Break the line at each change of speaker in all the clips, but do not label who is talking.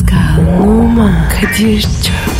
Pascal, Oman, Kadir çok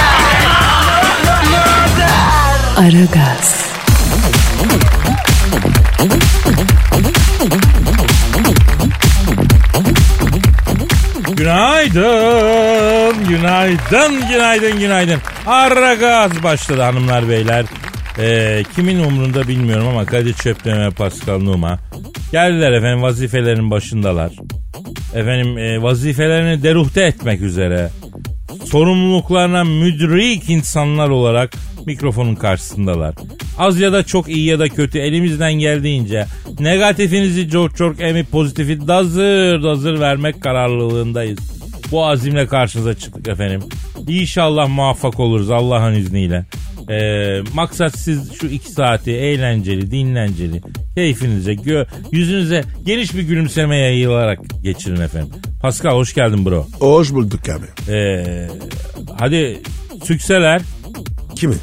Aragaz,
Günaydın, günaydın, günaydın, günaydın. Ara gaz başladı hanımlar beyler. Ee, kimin umrunda bilmiyorum ama Kadir Çöpten ve Pascal Numa. Geldiler efendim vazifelerin başındalar. Efendim e, vazifelerini deruhte etmek üzere. Sorumluluklarına müdrik insanlar olarak mikrofonun karşısındalar. Az ya da çok iyi ya da kötü elimizden geldiğince negatifinizi çok çok emip pozitifi dazır dazır vermek kararlılığındayız. Bu azimle karşınıza çıktık efendim. İnşallah muvaffak oluruz Allah'ın izniyle. Ee, maksat siz şu iki saati eğlenceli, dinlenceli, keyfinize, gö yüzünüze geniş bir gülümseme yayılarak geçirin efendim. Pascal hoş geldin bro.
Hoş bulduk abi.
Ee, hadi sükseler.
Kimi?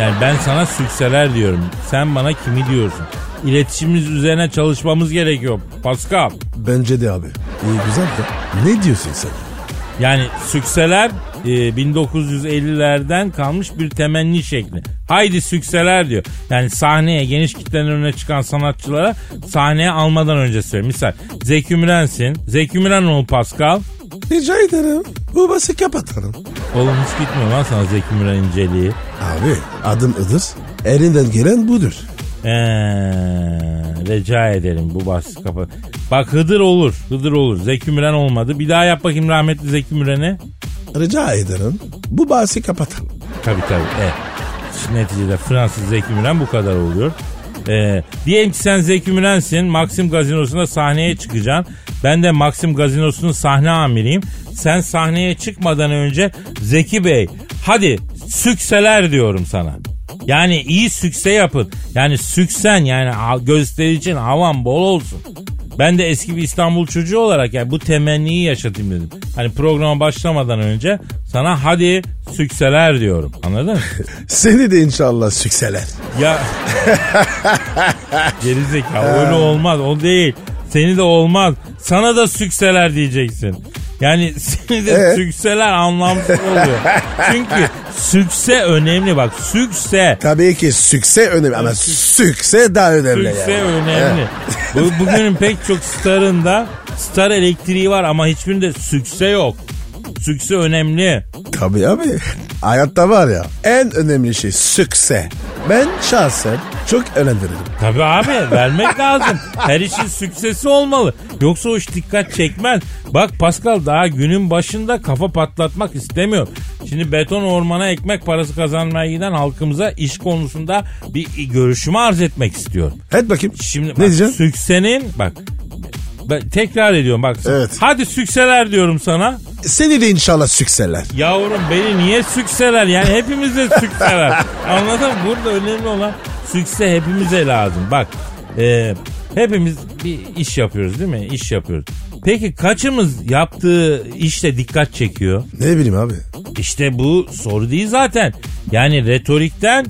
Yani ben sana sükseler diyorum. Sen bana kimi diyorsun? İletişimimiz üzerine çalışmamız gerekiyor. Pascal.
Bence de abi. İyi güzel de. Ne diyorsun sen?
Yani sükseler e, 1950'lerden kalmış bir temenni şekli. Haydi sükseler diyor. Yani sahneye geniş kitlenin önüne çıkan sanatçılara sahneye almadan önce söylüyor. Misal Zeki Müren'sin. Zeki Müren ol Pascal.
Rica ederim. Bu bası kapatalım.
Oğlum hiç gitmiyor lan sana Zeki Müren inceliği.
Abi adım Idır. Elinden gelen budur.
Ee, rica ederim bu bahsi kapa. Bak Hıdır olur. Hıdır olur. Zeki Müren olmadı. Bir daha yap bakayım rahmetli Zeki Müren'i.
Rica ederim. Bu bahsi kapatalım.
Tabii tabii. Evet. Şimdi Neticede Fransız Zeki Müren bu kadar oluyor. Ee, diyelim ki sen Zeki Müren'sin. Maxim Gazinosu'nda sahneye çıkacaksın. Ben de Maxim Gazinosu'nun sahne amiriyim. Sen sahneye çıkmadan önce Zeki Bey hadi sükseler diyorum sana. Yani iyi sükse yapın. Yani süksen yani gösteri için havan bol olsun. Ben de eski bir İstanbul çocuğu olarak yani bu temenniyi yaşatayım dedim. Hani programa başlamadan önce sana hadi sükseler diyorum. Anladın mı?
Seni de inşallah sükseler.
Ya gerizekalı öyle olmaz o değil. Seni de olmaz. Sana da sükseler diyeceksin. Yani seni de
Ee?
sükseler anlamsız oluyor. Çünkü sükse önemli bak sükse.
Tabii ki sükse önemli ama sükse daha önemli.
Sükse
yani.
önemli. Bu, bugünün pek çok starında star elektriği var ama hiçbirinde sükse yok. Sükse önemli.
Tabii abi. Hayatta var ya en önemli şey sükse. Ben şahsen çok önem veririm.
Tabii abi vermek lazım. Her işin süksesi olmalı. Yoksa o iş dikkat çekmez. Bak Pascal daha günün başında kafa patlatmak istemiyor. Şimdi beton ormana ekmek parası kazanmaya giden halkımıza iş konusunda bir görüşümü arz etmek istiyor.
Et bakayım.
Şimdi
ne
bak,
diyeceksin?
süksenin bak ben tekrar ediyorum bak.
Evet.
Hadi sükseler diyorum sana.
Seni de inşallah sükseler.
Yavrum beni niye sükseler? Yani hepimize sükseler. Anladın mı? Burada önemli olan sükse hepimize lazım. Bak e, hepimiz bir iş yapıyoruz değil mi? İş yapıyoruz. Peki kaçımız yaptığı işte dikkat çekiyor?
Ne bileyim abi.
İşte bu soru değil zaten. Yani retorikten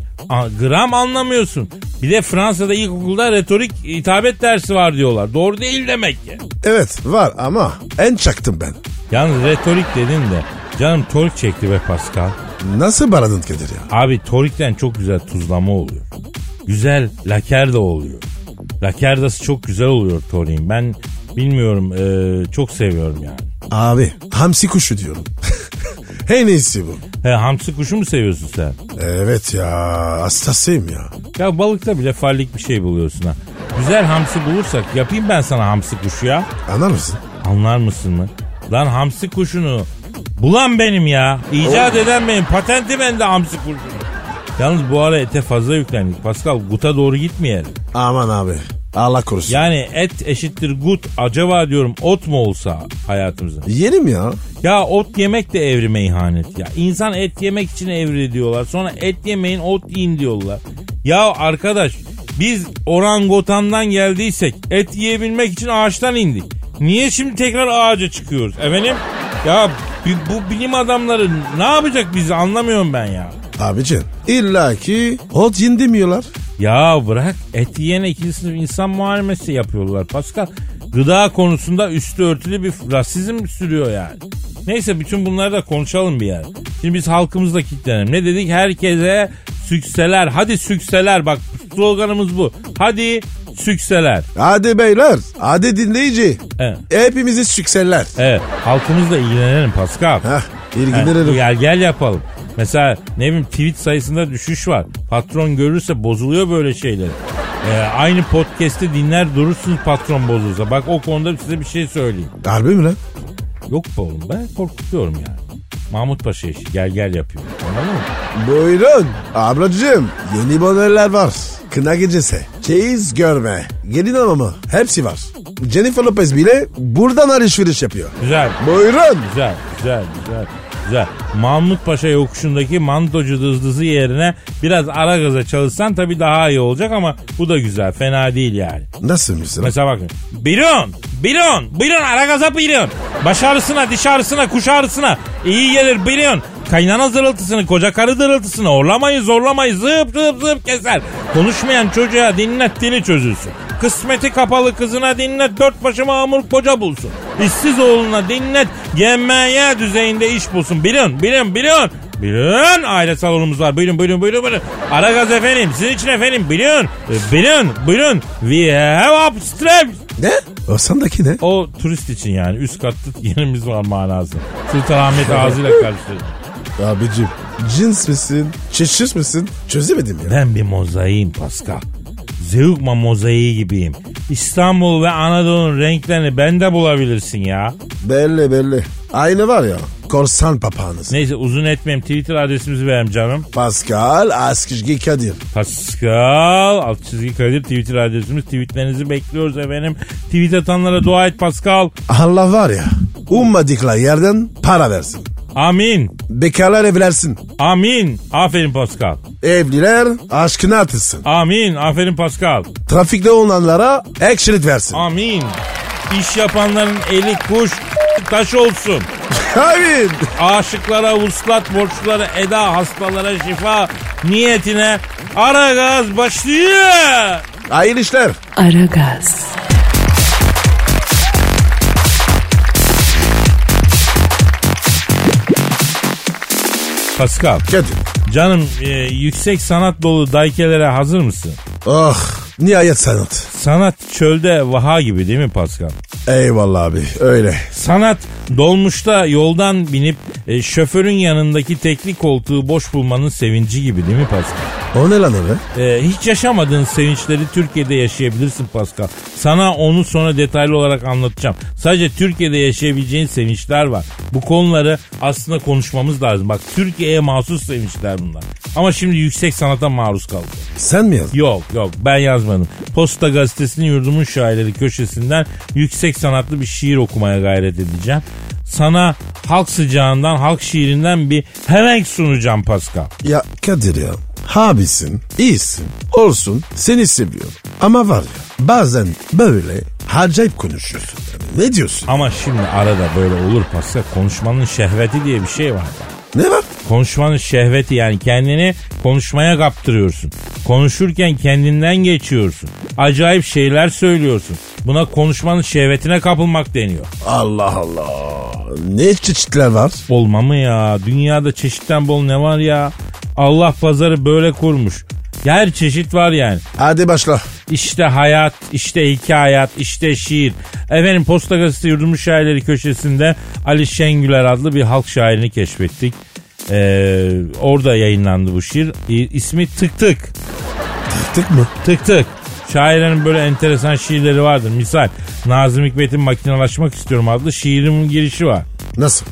gram anlamıyorsun. Bir de Fransa'da ilkokulda retorik hitabet dersi var diyorlar. Doğru değil demek ki.
Evet var ama en çaktım ben.
Yalnız retorik dedin de canım torik çekti be Pascal.
Nasıl baradın Kadir ya?
Abi torikten çok güzel tuzlama oluyor. Güzel laker de oluyor. Lakerdası çok güzel oluyor toriğin. Ben bilmiyorum e, çok seviyorum yani.
Abi hamsi kuşu diyorum. en iyisi bu.
He, hamsi kuşu mu seviyorsun sen?
Evet ya hastasıyım ya.
Ya balıkta bile fallik bir şey buluyorsun ha. Güzel hamsi bulursak yapayım ben sana hamsi kuşu ya.
Anlar mısın?
Anlar mısın mı? Lan hamsi kuşunu bulan benim ya. İcat eden benim. Patenti bende hamsi kuşunu. Yalnız bu ara ete fazla yüklendik. Pascal guta doğru gitmeyelim.
Aman abi. Allah korusun.
Yani et eşittir gut. Acaba diyorum ot mu olsa hayatımızda?
Yiyelim ya.
Ya ot yemek de evrime ihanet ya. İnsan et yemek için evri diyorlar. Sonra et yemeyin ot yiyin diyorlar. Ya arkadaş biz orangotandan geldiysek et yiyebilmek için ağaçtan indik. Niye şimdi tekrar ağaca çıkıyoruz? Efendim ya bu, bilim adamları ne yapacak bizi anlamıyorum ben ya.
Abicim illa ki ot yin demiyorlar.
Ya bırak et yiyen ikinci sınıf insan muamelesi yapıyorlar Pascal. Gıda konusunda üstü örtülü bir rasizm sürüyor yani. Neyse bütün bunları da konuşalım bir yer. Şimdi biz halkımızla kitlenelim. Ne dedik? Herkese sükseler. Hadi sükseler. Bak sloganımız bu. Hadi sükseler.
Hadi beyler. Hadi dinleyici.
Evet.
Hepimizi sükseller.
Evet. Halkımızla ilgilenelim Pascal.
Heh ilgilenelim.
gel gel yapalım. Mesela ne bileyim tweet sayısında düşüş var. Patron görürse bozuluyor böyle şeyler. Ee, aynı podcast'i dinler durursunuz patron bozulursa. Bak o konuda size bir şey söyleyeyim.
Harbi mi lan?
Yok be oğlum ben korkutuyorum yani. Mahmut Paşa işi gel gel yapıyor. Anladın mı?
Buyurun. Ablacığım yeni modeller var. Kına gecesi. Çeyiz görme. Gelin hamamı. Hepsi var. Jennifer Lopez bile buradan alışveriş yapıyor.
Güzel.
Buyurun.
Güzel, güzel, güzel, güzel. Mahmut Paşa yokuşundaki mantocu dızdısı yerine biraz ara gaza çalışsan tabii daha iyi olacak ama bu da güzel. Fena değil yani.
Nasıl mesela?
Mesela bakın. Buyurun, buyurun, buyurun ara gaza buyurun. Baş ağrısına, diş ağrısına, kuş ağrısına iyi gelir buyurun. Kaynana zırıltısını, koca karı zırıltısını orlamayı zorlamayı zıp zıp zıp keser. Konuşmayan çocuğa dinlet dili çözülsün. Kısmeti kapalı kızına dinlet dört başı mamur koca bulsun. İşsiz oğluna dinlet GMY düzeyinde iş bulsun. Bilin, bilin, bilin. Bilin aile salonumuz var. Buyurun buyurun buyurun buyurun. Ara gaz efendim. Sizin için efendim. Bilin. E, Bilin buyurun. We have upstairs.
Ne? O sandaki ne?
O turist için yani. Üst katta yerimiz var manası. Sultanahmet ağzıyla karıştırdım.
Abicim cins misin? Çeşit misin? Çözemedim ya.
Ben bir mozaiğim Pascal. Zeugma mozaiği gibiyim. İstanbul ve Anadolu'nun renklerini bende bulabilirsin ya.
Belli belli. Aynı var ya. Korsan papağanız.
Neyse uzun etmeyeyim. Twitter adresimizi verelim canım.
Pascal Askışgi Kadir.
Pascal alt çizgi Kadir Twitter adresimiz. Tweetlerinizi bekliyoruz efendim. Tweet atanlara dua et Pascal.
Allah var ya ummadıkları yerden para versin.
Amin.
Bekarlar evlensin.
Amin. Aferin Pascal.
Evliler aşkına atılsın.
Amin. Aferin Pascal.
Trafikte olanlara ek şerit versin.
Amin. İş yapanların eli kuş taş olsun.
Amin.
Aşıklara vuslat, borçlulara eda, hastalara şifa niyetine ara gaz başlıyor.
Hayırlı işler.
Aragaz,
Pascal,
Kadir.
canım e, yüksek sanat dolu daykelere hazır mısın?
Oh nihayet sanat.
Sanat çölde vaha gibi değil mi Pascal?
Eyvallah abi öyle.
Sanat dolmuşta yoldan binip e, şoförün yanındaki tekli koltuğu boş bulmanın sevinci gibi değil mi Pascal?
O ne lan öyle?
Ee, hiç yaşamadığın sevinçleri Türkiye'de yaşayabilirsin Pascal. Sana onu sonra detaylı olarak anlatacağım. Sadece Türkiye'de yaşayabileceğin sevinçler var. Bu konuları aslında konuşmamız lazım. Bak Türkiye'ye mahsus sevinçler bunlar. Ama şimdi yüksek sanata maruz kaldı.
Sen mi yazdın?
Yok yok ben yazmadım. Posta gazetesinin yurdumun şairleri köşesinden yüksek sanatlı bir şiir okumaya gayret edeceğim. Sana halk sıcağından, halk şiirinden bir helenk sunacağım Pascal.
Ya Kadir ya. Abisin, iyisin, olsun, seni seviyorum. Ama var ya bazen böyle acayip konuşuyorsun. Yani ne diyorsun?
Ama şimdi arada böyle olur Pascal. Konuşmanın şehveti diye bir şey var.
Ne var?
Konuşmanın şehveti yani kendini konuşmaya kaptırıyorsun. Konuşurken kendinden geçiyorsun. Acayip şeyler söylüyorsun. Buna konuşmanın şehvetine kapılmak deniyor.
Allah Allah. Ne çeşitler var?
Olma mı ya? Dünyada çeşitten bol ne var ya? Allah pazarı böyle kurmuş. Her çeşit var yani.
Hadi başla.
İşte hayat, işte hikayat, işte şiir. Efendim Posta Gazetesi Yurdumun Şairleri köşesinde Ali Şengüler adlı bir halk şairini keşfettik. Ee, orada yayınlandı bu şiir. İsmi Tık Tık.
Tık mı?
Tık Tık. Şairenin böyle enteresan şiirleri vardır. Misal Nazım Hikmet'in Makinalaşmak istiyorum adlı şiirimin girişi var.
Nasıl?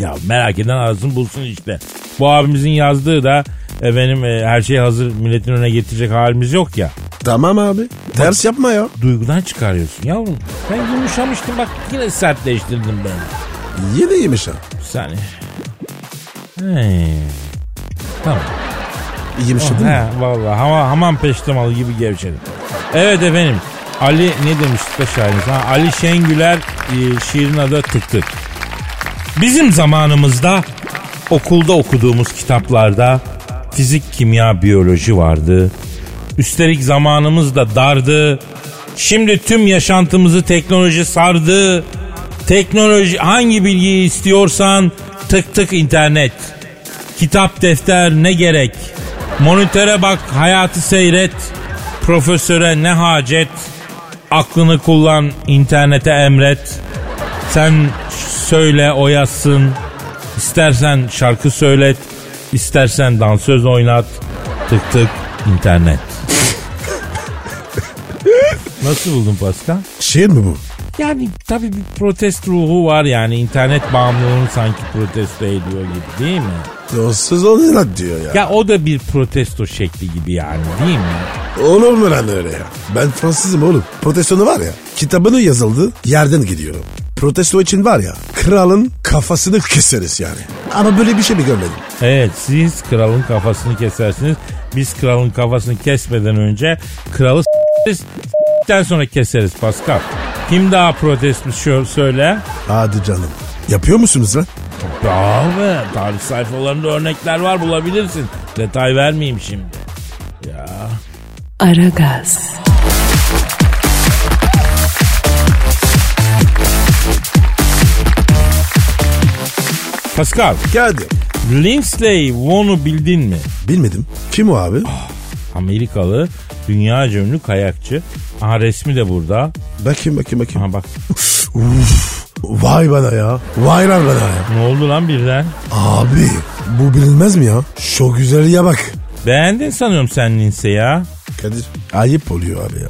Ya merak eden arasın bulsun işte. Bu abimizin yazdığı da efendim e, her şey hazır milletin önüne getirecek halimiz yok ya.
Tamam abi. Ters yapma ya.
Duygudan çıkarıyorsun yavrum. Ben yumuşamıştım bak yine sertleştirdin beni.
Yine yemiş ha.
Bir saniye. Tamam.
Yemişsin değil mi?
He vallahi hama, hamam peştemalı gibi gevşedim. Evet efendim. Ali ne demiştik be şairimiz? Ha, Ali Şengüler e, şiirin adı Tık Tık. Bizim zamanımızda okulda okuduğumuz kitaplarda fizik, kimya, biyoloji vardı. Üstelik zamanımız da dardı. Şimdi tüm yaşantımızı teknoloji sardı. Teknoloji hangi bilgiyi istiyorsan tık tık internet. Kitap defter ne gerek? Monitöre bak hayatı seyret. Profesöre ne hacet? Aklını kullan internete emret. Sen söyle o yazsın. İstersen şarkı söylet. istersen dansöz oynat. Tık tık internet. Nasıl buldun Pascal?
Şiir mi bu?
Yani tabii bir protest ruhu var yani internet bağımlılığını sanki protesto ediyor gibi değil mi?
Dostsuz olarak diyor ya.
Ya o da bir protesto şekli gibi yani değil mi?
Olur mu lan öyle ya? Ben Fransızım oğlum. Protestonu var ya. Kitabını yazıldı yerden gidiyorum. Protesto için var ya kralın kafasını keseriz yani. Ama böyle bir şey mi görmedim?
Evet siz kralın kafasını kesersiniz. Biz kralın kafasını kesmeden önce kralı s**teriz. S**ten sonra keseriz Pascal. Kim daha protest söyle?
Hadi canım. Yapıyor musunuz lan?
Abi tarih sayfalarında örnekler var bulabilirsin. Detay vermeyeyim şimdi. Ya.
Aragaz.
Pascal,
Geldi.
Lindsay Vonn'u bildin mi?
Bilmedim. Kim o abi?
Amerikalı, dünya ünlü kayakçı. Aha resmi de burada.
Bakayım bakayım bakayım.
Aha bak.
Uf, vay bana ya. Vay lan bana ya.
Ne oldu lan birden?
Abi bu bilinmez mi ya? Şu güzelliğe bak.
Beğendin sanıyorum sen Lindsay ya.
Kadir ayıp oluyor abi ya.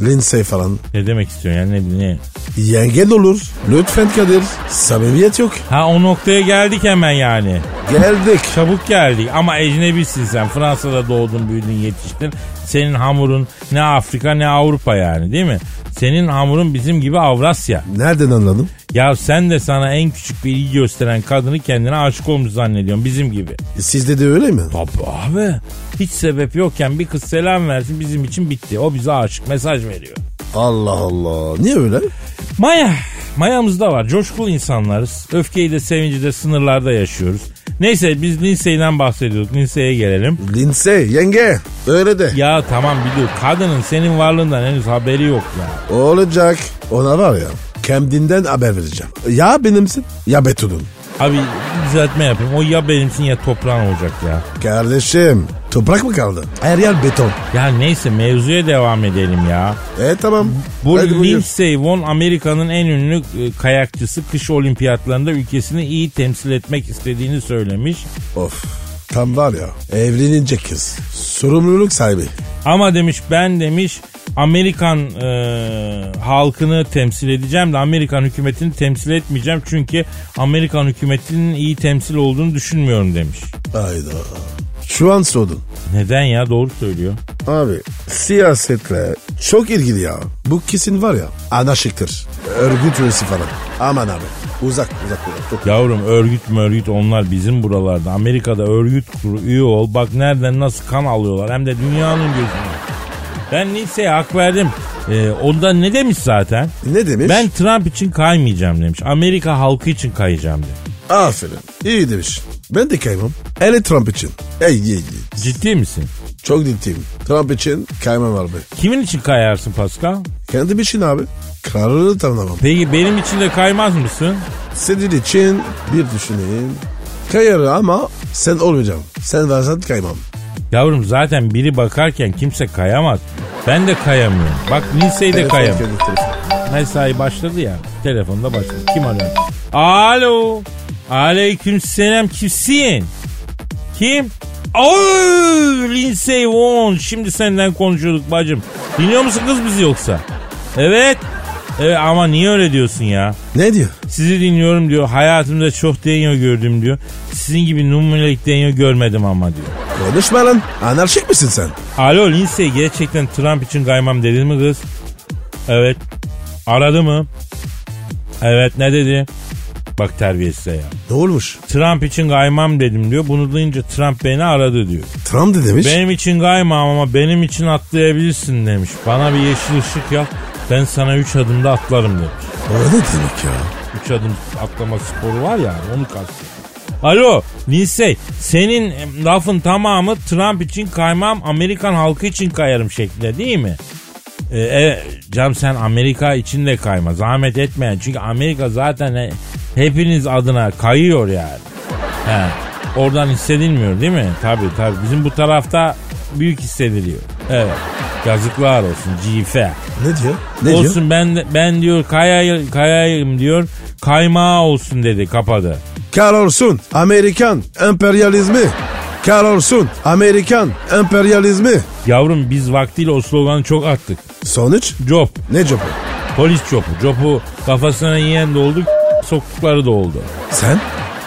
Lindsay falan.
Ne demek istiyorsun yani ne, ne?
Yengen olur. Lütfen Kadir. Samimiyet yok.
Ha o noktaya geldik hemen yani.
Geldik.
Çabuk geldik ama ecnebisin sen. Fransa'da doğdun büyüdün yetiştin. Senin hamurun ne Afrika ne Avrupa yani değil mi? Senin hamurun bizim gibi Avrasya.
Nereden anladın?
Ya sen de sana en küçük bir ilgi gösteren kadını kendine aşık olmuş zannediyorsun bizim gibi.
Sizde de öyle mi?
Tabii abi. Hiç sebep yokken bir kız selam versin bizim için bitti. O bize aşık mesaj veriyor.
Allah Allah. Niye öyle?
Maya. Mayamızda var. Coşkulu insanlarız. Öfkeyi de sevinci de sınırlarda yaşıyoruz. Neyse biz Lindsay'den bahsediyorduk. Lindsay'e gelelim.
Lindsay yenge. Öyle de.
Ya tamam biliyorum. Kadının senin varlığından henüz haberi yok ya.
Olacak. Ona var ya kendinden haber vereceğim. Ya benimsin ya Betul'un.
Abi düzeltme yapayım. O ya benimsin ya toprağın olacak ya.
Kardeşim toprak mı kaldı? Her yer beton.
Ya neyse mevzuya devam edelim ya.
E tamam.
Bu
Hadi.
Lindsey Vonn Amerika'nın en ünlü e, kayakçısı kış olimpiyatlarında ülkesini iyi temsil etmek istediğini söylemiş.
Of. Tam var ya evlenince kız. Sorumluluk sahibi.
Ama demiş ben demiş Amerikan e, halkını temsil edeceğim de Amerikan hükümetini temsil etmeyeceğim. Çünkü Amerikan hükümetinin iyi temsil olduğunu düşünmüyorum demiş.
Hayda. Şu an sordun.
Neden ya doğru söylüyor.
Abi siyasetle çok ilgili ya. Bu kesin var ya anarşiktir. Örgüt üyesi falan. Aman abi uzak uzak uzak. Çok.
Yavrum örgüt mü örgüt onlar bizim buralarda. Amerika'da örgüt kuru üye ol. Bak nereden nasıl kan alıyorlar hem de dünyanın gözünde. Ben Lindsay'e hak verdim. Ee, onda ne demiş zaten?
Ne demiş?
Ben Trump için kaymayacağım demiş. Amerika halkı için kayacağım demiş.
Aferin. İyi demiş. Ben de kaymam. Hele Trump için. Ey ey ey.
Ciddi misin?
Çok ciddiyim. Trump için kaymam abi.
Kimin için kayarsın Pascal?
Kendim için abi. Kararını tanımam.
Peki benim için de kaymaz mısın?
Senin için bir düşüneyim. Kayarım ama sen olmayacağım. Sen varsan kaymam.
Yavrum zaten biri bakarken kimse kayamaz. Ben de kayamıyorum. Bak Lindsay de
Telefon,
kayamıyor.
kendi telefon.
Mesai başladı ya. Telefonda başladı. Kim arıyor? Alo. Aleyküm selam. Kimsin? Kim? Oy, Lindsay Vonn. Şimdi senden konuşuyorduk bacım. Dinliyor musun kız bizi yoksa? Evet. Evet ama niye öyle diyorsun ya?
Ne diyor?
Sizi dinliyorum diyor. Hayatımda çok deniyor gördüm diyor. Sizin gibi numunelik deniyor görmedim ama diyor.
Konuşma lan. Anarşik misin sen?
Alo Lindsay gerçekten Trump için kaymam dedi mi kız? Evet. Aradı mı? Evet ne dedi? Bak terbiyesize ya.
Ne olmuş?
Trump için kaymam dedim diyor. Bunu duyunca Trump beni aradı diyor.
Trump ne demiş?
Benim için kaymam ama benim için atlayabilirsin demiş. Bana bir yeşil ışık yap. Ben sana 3 adımda atlarım demiş.
O ne demek ya?
3 adım atlama sporu var ya onu kastediyor. Alo Lindsay senin lafın tamamı Trump için kaymam Amerikan halkı için kayarım şeklinde değil mi? Ee, e, cam sen Amerika için de kayma zahmet etmeyin çünkü Amerika zaten he- hepiniz adına kayıyor yani. He, oradan hissedilmiyor değil mi? Tabii tabii bizim bu tarafta büyük hissediliyor. Evet yazıklar olsun cife.
Ne diyor? Ne diyor?
olsun ben de- ben diyor kayay, kayayım diyor kaymağı olsun dedi kapadı.
Kahrolsun Amerikan emperyalizmi. Kahrolsun Amerikan emperyalizmi.
Yavrum biz vaktiyle o sloganı çok attık.
Sonuç?
Job,
Ne copu?
polis jopu. Jopu kafasına yiyen de oldu, soktukları da oldu.
Sen?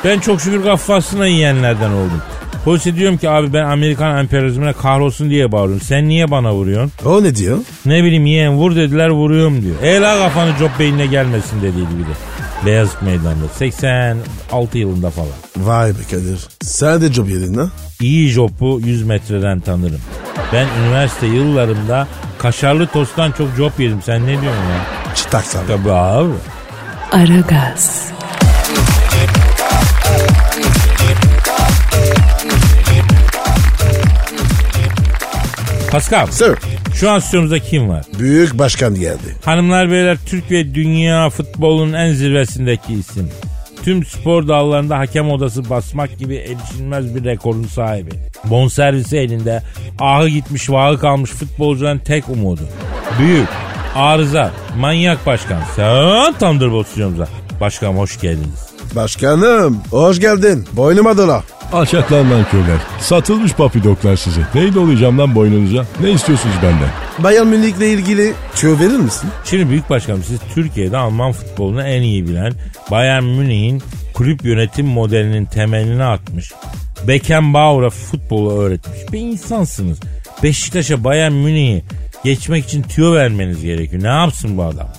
Ben çok şükür kafasına yiyenlerden oldum. Polise diyorum ki abi ben Amerikan emperyalizmine kahrolsun diye bağırıyorum. Sen niye bana vuruyorsun?
O ne diyor?
Ne bileyim yeğen vur dediler vuruyorum diyor. E la kafanı job beynine gelmesin dediydi bir de. Beyazıt Meydanı'nda 86 yılında falan.
Vay be Kadir. Sen de job yedin ha?
İyi jopu 100 metreden tanırım. Ben üniversite yıllarımda kaşarlı tosttan çok job yedim. Sen ne diyorsun ya?
Çıtak sana.
Tabii abi.
Aragaz,
Pascal
Sir.
şu an stüdyomuzda kim var?
Büyük başkan geldi.
Hanımlar beyler Türk ve dünya futbolunun en zirvesindeki isim. Tüm spor dallarında hakem odası basmak gibi erişilmez bir rekorun sahibi. Bonservisi elinde ahı gitmiş vahı kalmış futbolcuların tek umudu. Büyük, arıza, manyak başkan. Sen Thunderbolt stüdyomuza. Başkanım hoş geldiniz.
Başkanım hoş geldin. Boynuma dola.
Alçaklar nankörler. Satılmış papidoklar size. Neyle olacağım lan boynunuza? Ne istiyorsunuz benden?
Bayern Münih'le ilgili tüyo verir misin?
Şimdi büyük başkanım siz Türkiye'de Alman futbolunu en iyi bilen Bayern Münih'in kulüp yönetim modelinin temelini atmış. Beckenbauer'a futbolu öğretmiş bir insansınız. Beşiktaş'a Bayern Münih'i geçmek için tüyo vermeniz gerekiyor. Ne yapsın bu adam?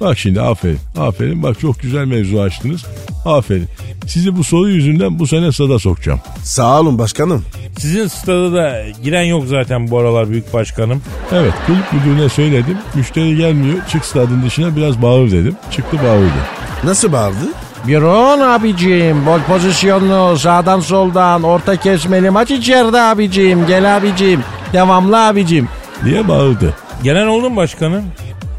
Bak şimdi aferin. Aferin. Bak çok güzel mevzu açtınız. Aferin. Sizi bu soru yüzünden bu sene sada sokacağım.
Sağ olun başkanım.
Sizin stada da giren yok zaten bu aralar büyük başkanım.
Evet kulüp müdürüne söyledim. Müşteri gelmiyor. Çık stadın dışına biraz bağır dedim. Çıktı bağırdı.
Nasıl bağırdı?
Biron abicim. Bol pozisyonlu. Sağdan soldan. Orta kesmeli. Maç içeride abicim. Gel abicim. Devamlı abicim.
Diye bağırdı.
Gelen oldu mu başkanım?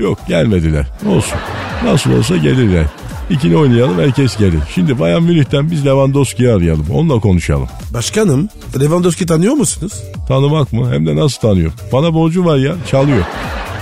Yok gelmediler. Olsun. Nasıl olsa gelirler. İkili oynayalım herkes gelir. Şimdi Bayern Münih'ten biz Lewandowski'yi arayalım. Onunla konuşalım.
Başkanım Lewandowski tanıyor musunuz?
Tanımak mı? Hem de nasıl tanıyor? Bana borcu var ya. Çalıyor.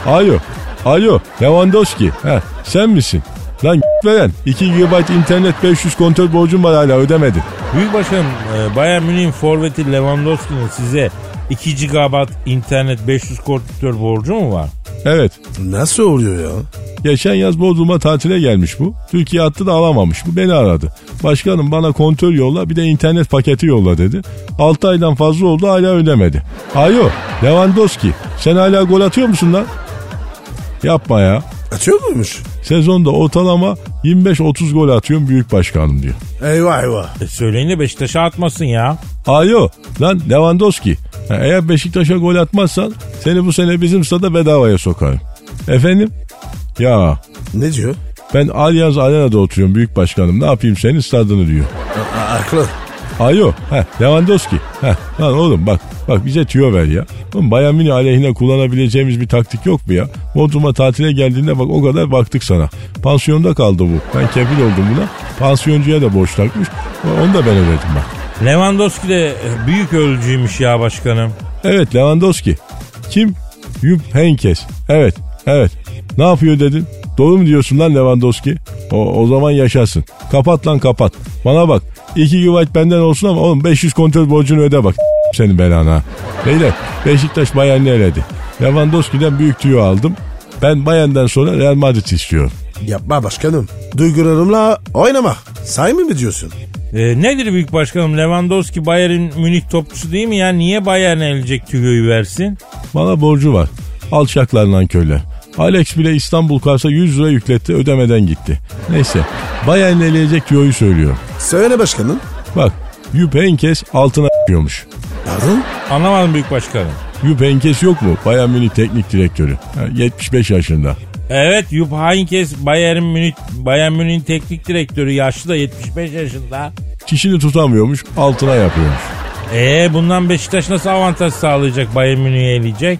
Alo. Alo. Lewandowski. He, sen misin? Lan veren. 2 GB internet 500 kontör borcum var hala ödemedin.
Büyük başkanım e, Bayern Münih'in forveti Lewandowski'nin size 2 GB internet 500 kontör borcu mu var?
Evet.
Nasıl oluyor ya?
Geçen yaz Bodrum'a tatile gelmiş bu. Türkiye attı da alamamış. Bu beni aradı. Başkanım bana kontör yolla bir de internet paketi yolla dedi. 6 aydan fazla oldu hala ödemedi. Alo Lewandowski sen hala gol atıyor musun lan? Yapma ya.
Atıyor muymuş?
Sezonda ortalama 25-30 gol atıyorum büyük başkanım diyor.
Eyvah eyvah.
E, söyleyin de Beşiktaş'a atmasın ya.
Alo lan Lewandowski. Eğer Beşiktaş'a gol atmazsan seni bu sene bizim stada bedavaya sokarım. Efendim? Ya
Ne diyor?
ben Allianz Arena'da oturuyorum büyük başkanım. Ne yapayım senin stadını diyor.
A- aklı.
Alo. Heh, Lewandowski. Heh, lan oğlum bak bak bize tüyo ver ya. Oğlum Bayern Münih aleyhine kullanabileceğimiz bir taktik yok mu ya? Bodrum'a tatile geldiğinde bak o kadar baktık sana. Pansiyonda kaldı bu. Ben kefil oldum buna. Pansiyoncuya da borç takmış. Onu da ben ödedim bak.
Lewandowski de büyük ölücüymüş ya başkanım.
Evet Lewandowski. Kim? Jupp Heynckes. Evet, evet. Ne yapıyor dedin? Doğru mu diyorsun lan Lewandowski? O, o zaman yaşasın. Kapat lan kapat. Bana bak. 2 GB benden olsun ama oğlum 500 kontrol borcunu öde bak. Senin belana. Beyler Beşiktaş Bayern'i eledi. Lewandowski'den büyük tüyo aldım. Ben Bayern'den sonra Real Madrid istiyorum.
Yapma başkanım. Duygularımla oynama. Say mı diyorsun?
E, nedir büyük başkanım Lewandowski Bayern Münih topçusu değil mi ya? Niye Bayern elecek tüyoyu versin?
Bana borcu var. Alçaklar nankörler. Alex bile İstanbul Kars'a 100 lira yükletti ödemeden gitti. Neyse Bayern'le eleyecek tüyoyu söylüyor.
Söyle başkanım.
Bak Jupp Heynckes altına yapıyormuş.
Pardon?
Anlamadım büyük başkanım.
Jupp Heynckes yok mu? Bayern Münih teknik direktörü. Ha, 75 yaşında.
Evet Jupp Heynckes Bayern Münih Bayern Münih'in teknik direktörü yaşlı da 75 yaşında.
Çişini tutamıyormuş altına yapıyormuş.
E bundan Beşiktaş nasıl avantaj sağlayacak Bayern Münih'i eleyecek?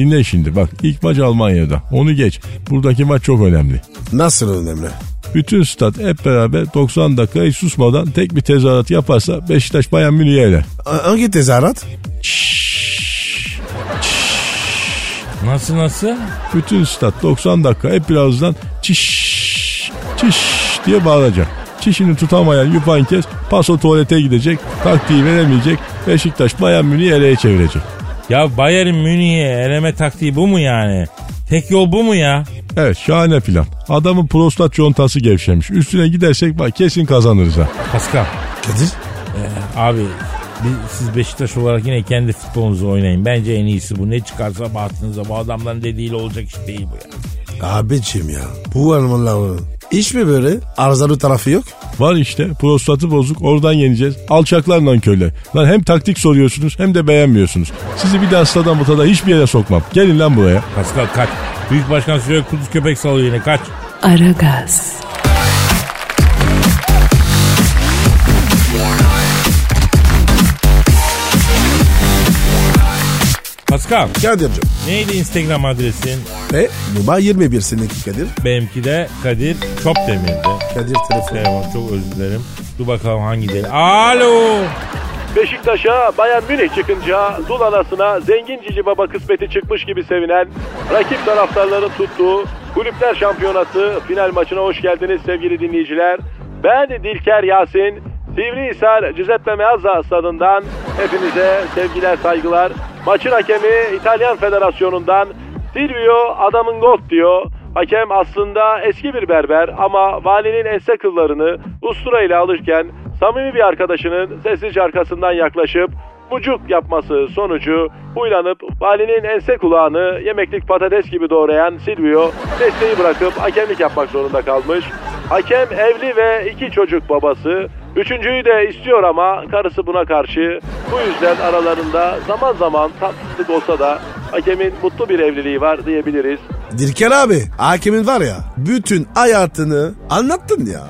Dinle şimdi bak ilk maç Almanya'da. Onu geç. Buradaki maç çok önemli.
Nasıl önemli?
Bütün stat hep beraber 90 dakika hiç susmadan tek bir tezahürat yaparsa Beşiktaş Bayern Münih'i eler.
Hangi tezahürat?
Nasıl nasıl?
Bütün stat 90 dakika hep birazdan çiş çiş diye bağıracak. Çişini tutamayan Yupankes paso tuvalete gidecek, taktiği veremeyecek, Beşiktaş Bayern Münih'i eleye çevirecek.
Ya Bayern Münih'i eleme taktiği bu mu yani? Tek yol bu mu ya?
Evet şahane plan. Adamın prostat contası gevşemiş. Üstüne gidersek bak kesin kazanırız ha.
Pascal
Kadir?
abi biz- siz Beşiktaş olarak yine kendi futbolunuzu oynayın. Bence en iyisi bu. Ne çıkarsa bahtınıza bu adamların dediğiyle olacak iş değil bu ya.
Abicim ya. Bu Almanların hiç mi böyle arızalı tarafı yok?
Var işte prostatı bozuk oradan yeneceğiz. Alçaklar nankörler. Lan hem taktik soruyorsunuz hem de beğenmiyorsunuz. Sizi bir daha stadan mutada hiçbir yere sokmam. Gelin lan buraya.
Pascal kaç. Büyük başkan sürekli kuduz köpek salıyor yine kaç.
Aragaz,
Pascal
Kadir'cim.
neydi Instagram adresin?
Ve Numa 21 seninki Kadir.
Benimki de Kadir Çopdemir'di.
Kadir telefon.
Telefon çok özür dilerim. Dur bakalım hangi değil. Alo.
Beşiktaş'a Bayern Münih çıkınca Dul anasına zengin cici baba kısmeti çıkmış gibi sevinen rakip taraftarların tuttuğu Kulüpler Şampiyonası final maçına hoş geldiniz sevgili dinleyiciler. Ben Dilker Yasin, Sivrihisar Giuseppe Meazza stadından hepinize sevgiler saygılar. Maçın hakemi İtalyan Federasyonu'ndan Silvio adamın gol diyor. Hakem aslında eski bir berber ama valinin ense kıllarını ustura ile alırken samimi bir arkadaşının sessizce arkasından yaklaşıp bucuk yapması sonucu huylanıp valinin ense kulağını yemeklik patates gibi doğrayan Silvio mesleği bırakıp hakemlik yapmak zorunda kalmış. Hakem evli ve iki çocuk babası. Üçüncüyü de istiyor ama karısı buna karşı. Bu yüzden aralarında zaman zaman tatsızlık olsa da hakemin mutlu bir evliliği var diyebiliriz.
Dilker abi hakimin var ya bütün hayatını anlattın ya.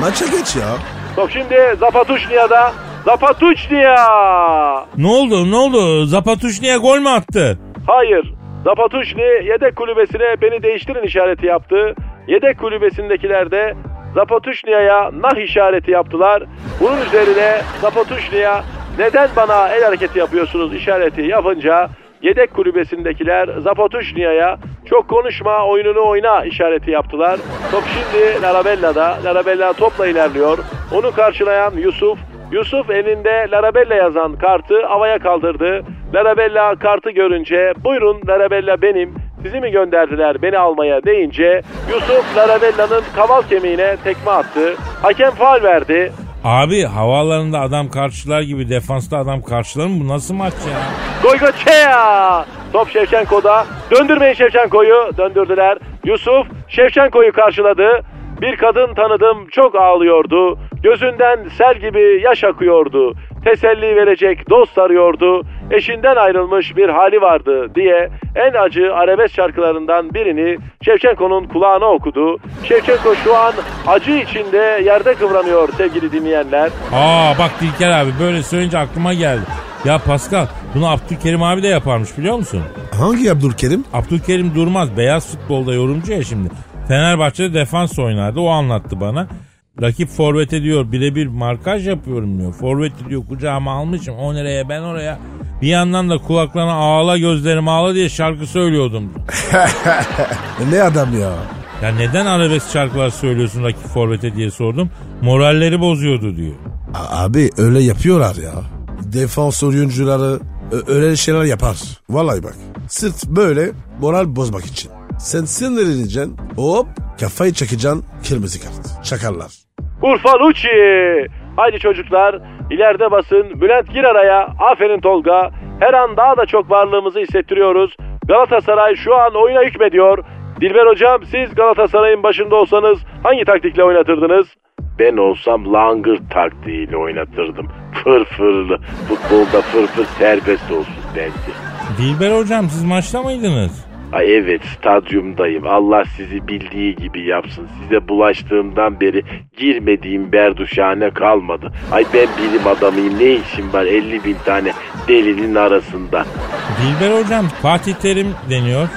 Maça geç ya.
Top şimdi Zapatuşnia'da. Zapatuşnia!
Ne oldu ne oldu? Zapatuş niye gol mü attı?
Hayır. Zapatuşni yedek kulübesine beni değiştirin işareti yaptı. Yedek kulübesindekiler de Zapatuşnia'ya nah işareti yaptılar. Bunun üzerine Zapatuşnia neden bana el hareketi yapıyorsunuz işareti yapınca yedek kulübesindekiler Zapatuşnia'ya çok konuşma oyununu oyna işareti yaptılar. Top şimdi Larabella'da. Larabella topla ilerliyor. Onu karşılayan Yusuf Yusuf elinde Larabella yazan kartı havaya kaldırdı. Larabella kartı görünce buyurun Larabella benim sizi mi gönderdiler beni almaya deyince Yusuf Larabella'nın kaval kemiğine tekme attı. Hakem faal verdi.
Abi havaalanında adam karşılar gibi defansta adam karşılar mı? Bu nasıl maç ya?
Goygoçea! Top Şevçenko'da. Döndürmeyin Şevçenko'yu. Döndürdüler. Yusuf Şevçenko'yu karşıladı. Bir kadın tanıdım çok ağlıyordu. Gözünden sel gibi yaş akıyordu. Teselli verecek dost arıyordu. Eşinden ayrılmış bir hali vardı diye en acı arabesk şarkılarından birini Şevçenko'nun kulağına okudu. Şevçenko şu an acı içinde yerde kıvranıyor sevgili dinleyenler.
Aa bak Dilker abi böyle söyleyince aklıma geldi. Ya Pascal bunu Abdülkerim abi de yaparmış biliyor musun?
Hangi Abdülkerim?
Abdülkerim Durmaz beyaz futbolda yorumcu ya şimdi. Fenerbahçe'de defans oynardı o anlattı bana. Rakip forvete diyor birebir markaj yapıyorum diyor. Forveti diyor kucağıma almışım o nereye ben oraya. Bir yandan da kulaklarına ağla gözlerim ağla diye şarkı söylüyordum.
Ne adam ya?
Ya neden arabesk şarkılar söylüyorsun rakip forvete diye sordum. Moralleri bozuyordu diyor.
A- abi öyle yapıyorlar ya. Defans oyuncuları ö- öyle şeyler yapar. Vallahi bak. Sırf böyle moral bozmak için. Sen sinirleneceksin. Hop kafayı çekeceksin. Kırmızı kart. Çakarlar.
Urfa Lucci. Haydi çocuklar ileride basın. Bülent gir araya. Aferin Tolga. Her an daha da çok varlığımızı hissettiriyoruz. Galatasaray şu an oyuna hükmediyor. Dilber hocam siz Galatasaray'ın başında olsanız hangi taktikle oynatırdınız? Ben olsam langır taktiğiyle oynatırdım. Fırfırlı. Futbolda fırfır serbest olsun bence.
Dilber hocam siz maçta mıydınız?
Ay evet stadyumdayım. Allah sizi bildiği gibi yapsın. Size bulaştığımdan beri girmediğim berduşhane kalmadı. Ay ben bilim adamıyım. Ne işim var 50 bin tane delinin arasında.
Dilber hocam Fatih Terim deniyor.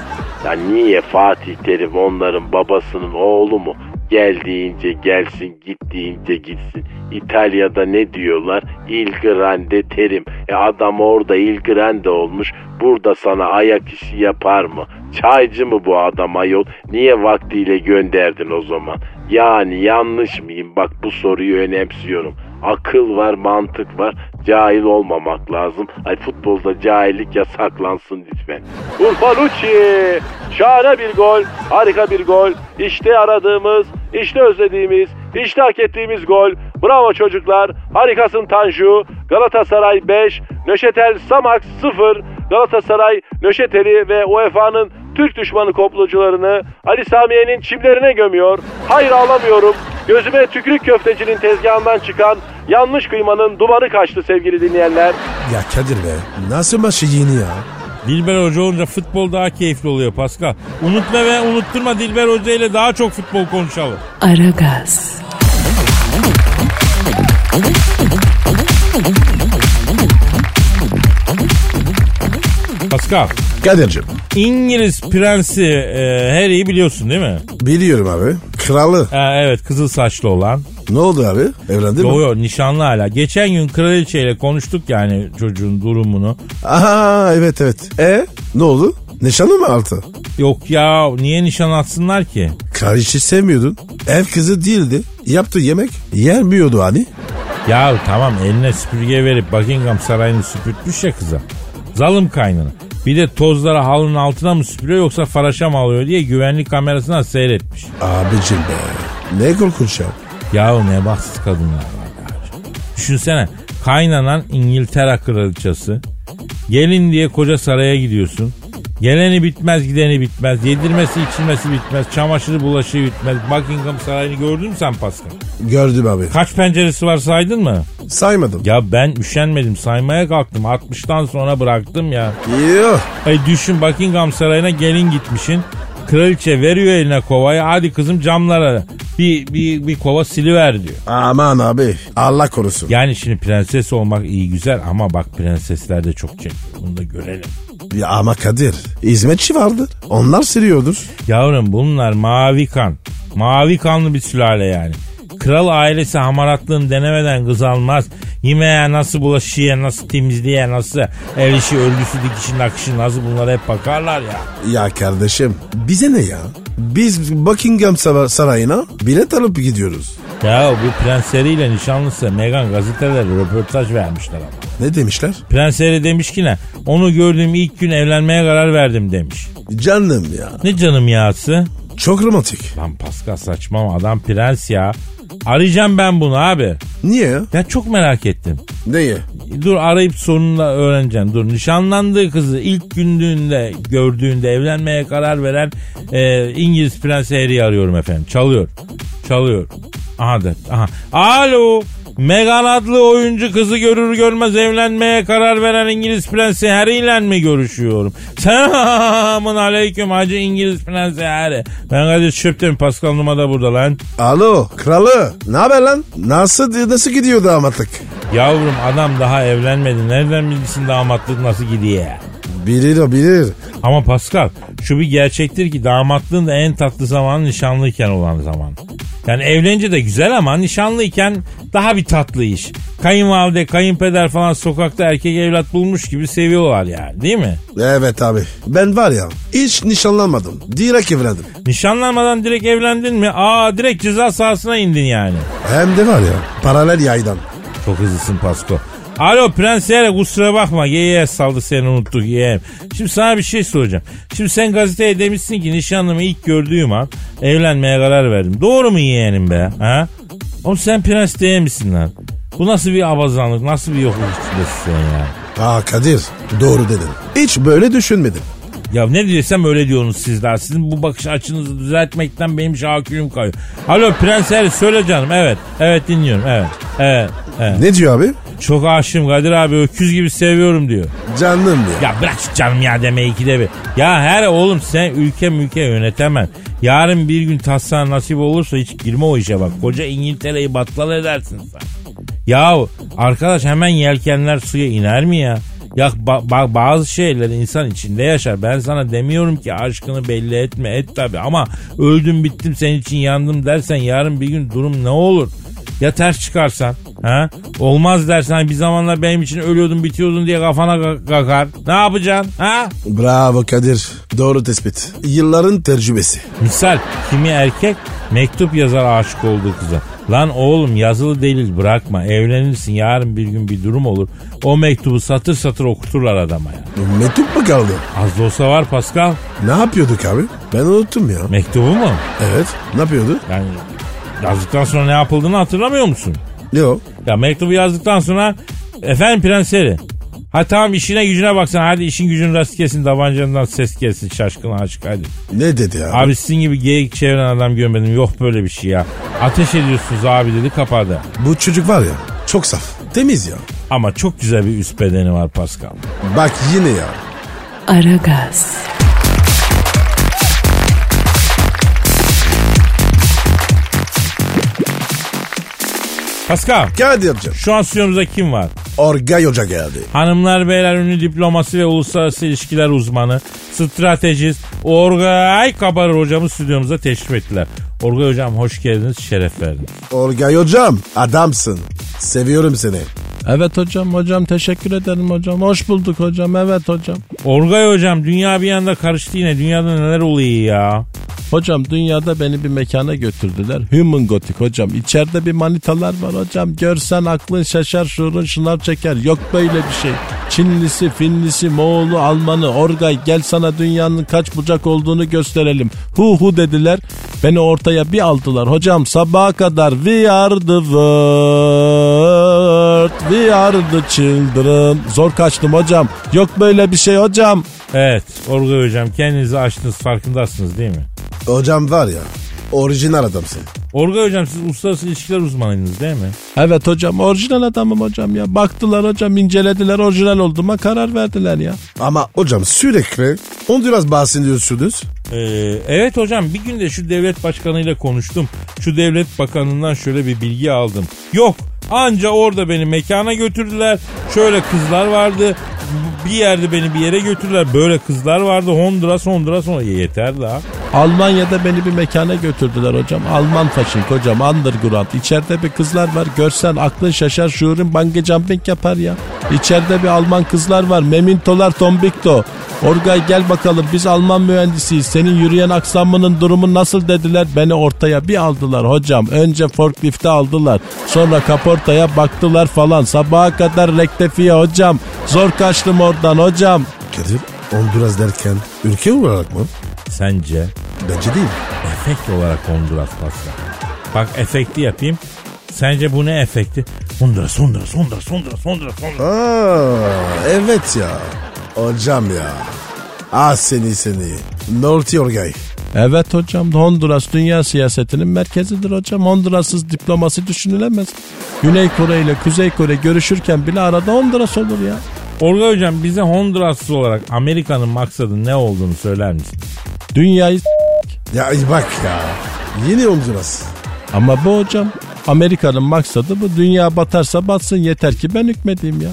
Ya niye Fatih Terim onların babasının oğlu mu? Gel deyince gelsin, git deyince gitsin. İtalya'da ne diyorlar? Il grande terim. E adam orada il grande olmuş. Burada sana ayak işi yapar mı? Çaycı mı bu adam ayol? Niye vaktiyle gönderdin o zaman? Yani yanlış mıyım? Bak bu soruyu önemsiyorum. Akıl var, mantık var. Cahil olmamak lazım. Ay futbolda cahillik yasaklansın lütfen. Urfa Lucci. Şahane bir gol. Harika bir gol. İşte aradığımız, işte özlediğimiz, işte hak ettiğimiz gol. Bravo çocuklar. Harikasın Tanju. Galatasaray 5, Nöşetel Samax 0. Galatasaray, Nöşetel'i ve UEFA'nın Türk düşmanı komplocularını Ali Samiye'nin çimlerine gömüyor. Hayır ağlamıyorum. Gözüme tükürük köftecinin tezgahından çıkan yanlış kıymanın dumanı kaçtı sevgili dinleyenler.
Ya Kadir be nasıl maçı yeni ya?
Dilber Hoca olunca futbol daha keyifli oluyor Pascal. Unutma ve unutturma Dilber Hoca ile daha çok futbol konuşalım.
Aragaz,
Pascal,
Kadir'cim
İngiliz prensi e, Harry'i biliyorsun değil mi?
biliyorum abi. Kralı.
Ha, evet kızıl saçlı olan.
Ne oldu abi? Evlendi mi?
Yo yo nişanlı hala. Geçen gün kraliçeyle konuştuk yani çocuğun durumunu.
Aha evet evet. E ne oldu? Nişanlı mı altı?
Yok ya niye nişan atsınlar ki?
Karışı sevmiyordun. Ev kızı değildi. Yaptığı yemek yenmiyordu hani.
Ya tamam eline süpürge verip Buckingham Sarayı'nı süpürtmüş ya kıza. Zalım kaynını. Bir de tozları halının altına mı süpürüyor yoksa faraşa mı alıyor diye güvenlik kamerasından seyretmiş.
Abicim be. Ne korkunç ya.
Yahu ne bahtsız kadınlar var kardeşim. Düşünsene kaynanan İngiltere kraliçesi. Gelin diye koca saraya gidiyorsun. Geleni bitmez gideni bitmez. Yedirmesi içilmesi bitmez. Çamaşırı bulaşığı bitmez. Buckingham Sarayı'nı gördün mü sen Pascal?
Gördüm abi.
Kaç penceresi var saydın mı?
Saymadım.
Ya ben üşenmedim saymaya kalktım. 60'tan sonra bıraktım ya.
Yok.
Ay düşün Buckingham Sarayı'na gelin gitmişin. Kraliçe veriyor eline kovayı. Hadi kızım camlara bir, bir, bir kova siliver diyor.
Aman abi. Allah korusun.
Yani şimdi prenses olmak iyi güzel ama bak prensesler de çok çekiyor. Bunu da görelim.
Ya ama Kadir. Hizmetçi vardır. Onlar siliyordur.
Yavrum bunlar mavi kan. Mavi kanlı bir sülale yani. Kral ailesi hamaratlığını denemeden kız almaz. Yemeğe nasıl bulaşıya, nasıl temizliğe, nasıl ev işi, örgüsü, dikişi, nakışı nasıl bunlara hep bakarlar ya.
Ya kardeşim bize ne ya? Biz Buckingham Sar- Sarayı'na bilet alıp gidiyoruz.
Ya bu prensleriyle nişanlısı Meghan gazetelere röportaj vermişler ama.
Ne demişler?
Prens Harry demiş ki ne? Onu gördüğüm ilk gün evlenmeye karar verdim demiş.
Canım ya.
Ne canım yağsı?
Çok romantik.
Lan Pascal saçma adam prens ya. Arayacağım ben bunu abi.
Niye? Ya
çok merak ettim.
Neye?
Dur arayıp sonunda öğreneceğim. Dur nişanlandığı kızı ilk gündüğünde gördüğünde evlenmeye karar veren e, İngiliz Prensi Harry'i arıyorum efendim. Çalıyor. Çalıyor. Aha da. Aha. Alo. Meghan adlı oyuncu kızı görür görmez evlenmeye karar veren İngiliz Prensi Harry ile mi görüşüyorum? Selamun aleyküm Hacı İngiliz Prensi Harry. Ben Kadir Çöpten Pascal Numa da burada lan.
Alo kralı. Ne haber lan? Nasıl nasıl gidiyor damatlık?
Yavrum adam daha evlenmedi. Nereden bilsin damatlık nasıl gidiyor?
Bilir o bilir.
Ama Pascal şu bir gerçektir ki damatlığın da en tatlı zamanı nişanlıyken olan zaman. Yani evlenince de güzel ama nişanlıyken daha bir tatlı iş. Kayınvalide, kayınpeder falan sokakta erkek evlat bulmuş gibi seviyorlar yani değil mi?
Evet abi. Ben var ya hiç nişanlanmadım. Direkt evlendim.
Nişanlanmadan direkt evlendin mi? Aa direkt ceza sahasına indin yani.
Hem de var ya paralel yaydan.
Çok hızlısın Pasko. Alo Prens Yere kusura bakma. Yeğe saldı seni unuttuk yeğen. Şimdi sana bir şey soracağım. Şimdi sen gazeteye demişsin ki nişanlımı ilk gördüğüm an evlenmeye karar verdim. Doğru mu yeğenim be? Ha? Oğlum sen prens değil misin lan? Bu nasıl bir abazanlık, nasıl bir yokluk içindesin sen ya?
Aa Kadir doğru dedin. Hiç böyle düşünmedim.
Ya ne diyorsam öyle diyorsunuz sizler. Sizin bu bakış açınızı düzeltmekten benim şakülüm kayıyor. Alo Prens Harry söyle canım. Evet. Evet dinliyorum. Evet. Evet. evet.
Ne diyor abi?
Çok aşığım Kadir abi. Öküz gibi seviyorum diyor.
Canım ya.
Ya bırak şu canım ya deme ikide bir. Ya her oğlum sen ülke mülke yönetemem. Yarın bir gün taslan nasip olursa hiç girme o işe bak. Koca İngiltere'yi battal edersin sen. Ya arkadaş hemen yelkenler suya iner mi ya? Ya ba- bazı şeyler insan içinde yaşar. Ben sana demiyorum ki aşkını belli etme et tabi ama öldüm bittim senin için yandım dersen yarın bir gün durum ne olur? Ya ters çıkarsan ha? Olmaz dersen hani bir zamanlar benim için ölüyordun bitiyordun diye kafana ka- kakar. Ne yapacaksın ha?
Bravo Kadir. Doğru tespit. Yılların tecrübesi.
Misal kimi erkek mektup yazar aşık olduğu kıza. Lan oğlum yazılı delil bırakma evlenirsin yarın bir gün bir durum olur. O mektubu satır satır okuturlar adama ya.
Mektup mu kaldı?
Az da olsa var Pascal.
Ne yapıyorduk abi? Ben unuttum ya.
Mektubu mu?
Evet. Ne yapıyordu?
Yani yazdıktan sonra ne yapıldığını hatırlamıyor musun?
Yok.
Ya mektubu yazdıktan sonra efendim prenseri. Ha tamam işine gücüne baksana hadi işin gücün rast kesin tabancandan ses gelsin şaşkın aşık hadi.
Ne dedi abi?
Abi sizin gibi geyik çeviren adam görmedim yok böyle bir şey ya. Ateş ediyorsunuz abi dedi kapadı.
Bu çocuk var ya çok saf. Temiz ya.
Ama çok güzel bir üst bedeni var Pascal.
Bak yine ya.
Aragaz,
Pascal
Kadir'cim.
şu an stüdyomuzda kim var?
Orgay Hoca geldi.
Hanımlar beyler ünlü diplomasi ve uluslararası ilişkiler uzmanı, stratejist Orgay Kabarır hocamız stüdyomuza teşrif ettiler. Orgay hocam hoş geldiniz, şeref verdiniz.
Orgay Hocam adamsın. Seviyorum seni.
Evet hocam hocam teşekkür ederim hocam. Hoş bulduk hocam evet hocam.
Orgay hocam dünya bir anda karıştı yine. Dünyada neler oluyor ya?
Hocam dünyada beni bir mekana götürdüler. Human Gothic hocam. İçeride bir manitalar var hocam. Görsen aklın şaşar şuurun şınav çeker. Yok böyle bir şey. Çinlisi, Finlisi, Moğolu, Almanı, Orgay gel sana dünyanın kaç bucak olduğunu gösterelim. Hu hu dediler. Beni ortaya bir aldılar. Hocam sabaha kadar we are the world, we are the children. Zor kaçtım hocam. Yok böyle bir şey hocam.
Evet Orgay hocam kendinizi açtınız farkındasınız değil mi?
Hocam var ya orijinal adamsın.
Orgay hocam siz uluslararası ilişkiler uzmanıydınız değil mi?
Evet hocam orijinal adamım hocam ya. Baktılar hocam incelediler orijinal olduğuma karar verdiler ya.
Ama hocam sürekli Honduras bahsediyorsunuz.
Ee, evet hocam bir gün de şu devlet başkanıyla konuştum. Şu devlet bakanından şöyle bir bilgi aldım. Yok anca orada beni mekana götürdüler. Şöyle kızlar vardı. Bir yerde beni bir yere götürdüler. Böyle kızlar vardı. Honduras Honduras Honduras. Yeter daha.
Almanya'da beni bir mekana götürdüler hocam. Alman faşink hocam underground. İçeride bir kızlar var. Görsen aklın şaşar şuurun bungee jumping yapar ya. İçeride bir Alman kızlar var. Memintolar tombikto. Orgay gel bakalım biz Alman mühendisiyiz. Senin yürüyen aksamının durumu nasıl dediler. Beni ortaya bir aldılar hocam. Önce forklifte aldılar. Sonra kaportaya baktılar falan. Sabaha kadar rektefiye hocam. Zor kaçtım oradan hocam.
Kadir Honduras derken ülke olarak mı?
Sence
Bence değil.
efekt olarak Honduras Pascal. Bak efekti yapayım. Sence bu ne efekti? Honduras, Honduras, Honduras, Honduras, Honduras, Honduras.
Aa, evet ya. Hocam ya. Ah seni seni. Norti Orgay.
Evet hocam Honduras dünya siyasetinin merkezidir hocam. Honduras'sız diplomasi düşünülemez. Güney Kore ile Kuzey Kore görüşürken bile arada Honduras olur ya.
Orgay hocam bize Honduras'ız olarak Amerika'nın maksadı ne olduğunu söyler misin?
Dünyayı
Ya bak ya. Yine Honduras.
ama bu hocam Amerika'nın maksadı bu. Dünya batarsa batsın yeter ki ben hükmedeyim ya.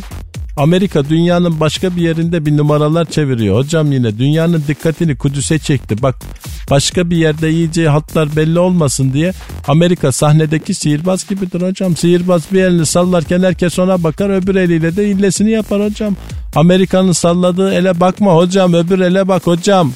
Amerika dünyanın başka bir yerinde bir numaralar çeviriyor. Hocam yine dünyanın dikkatini Kudüs'e çekti. Bak başka bir yerde yiyeceği hatlar belli olmasın diye Amerika sahnedeki sihirbaz gibidir hocam. Sihirbaz bir elini sallarken herkes ona bakar öbür eliyle de illesini yapar hocam. Amerika'nın salladığı ele bakma hocam öbür ele bak hocam.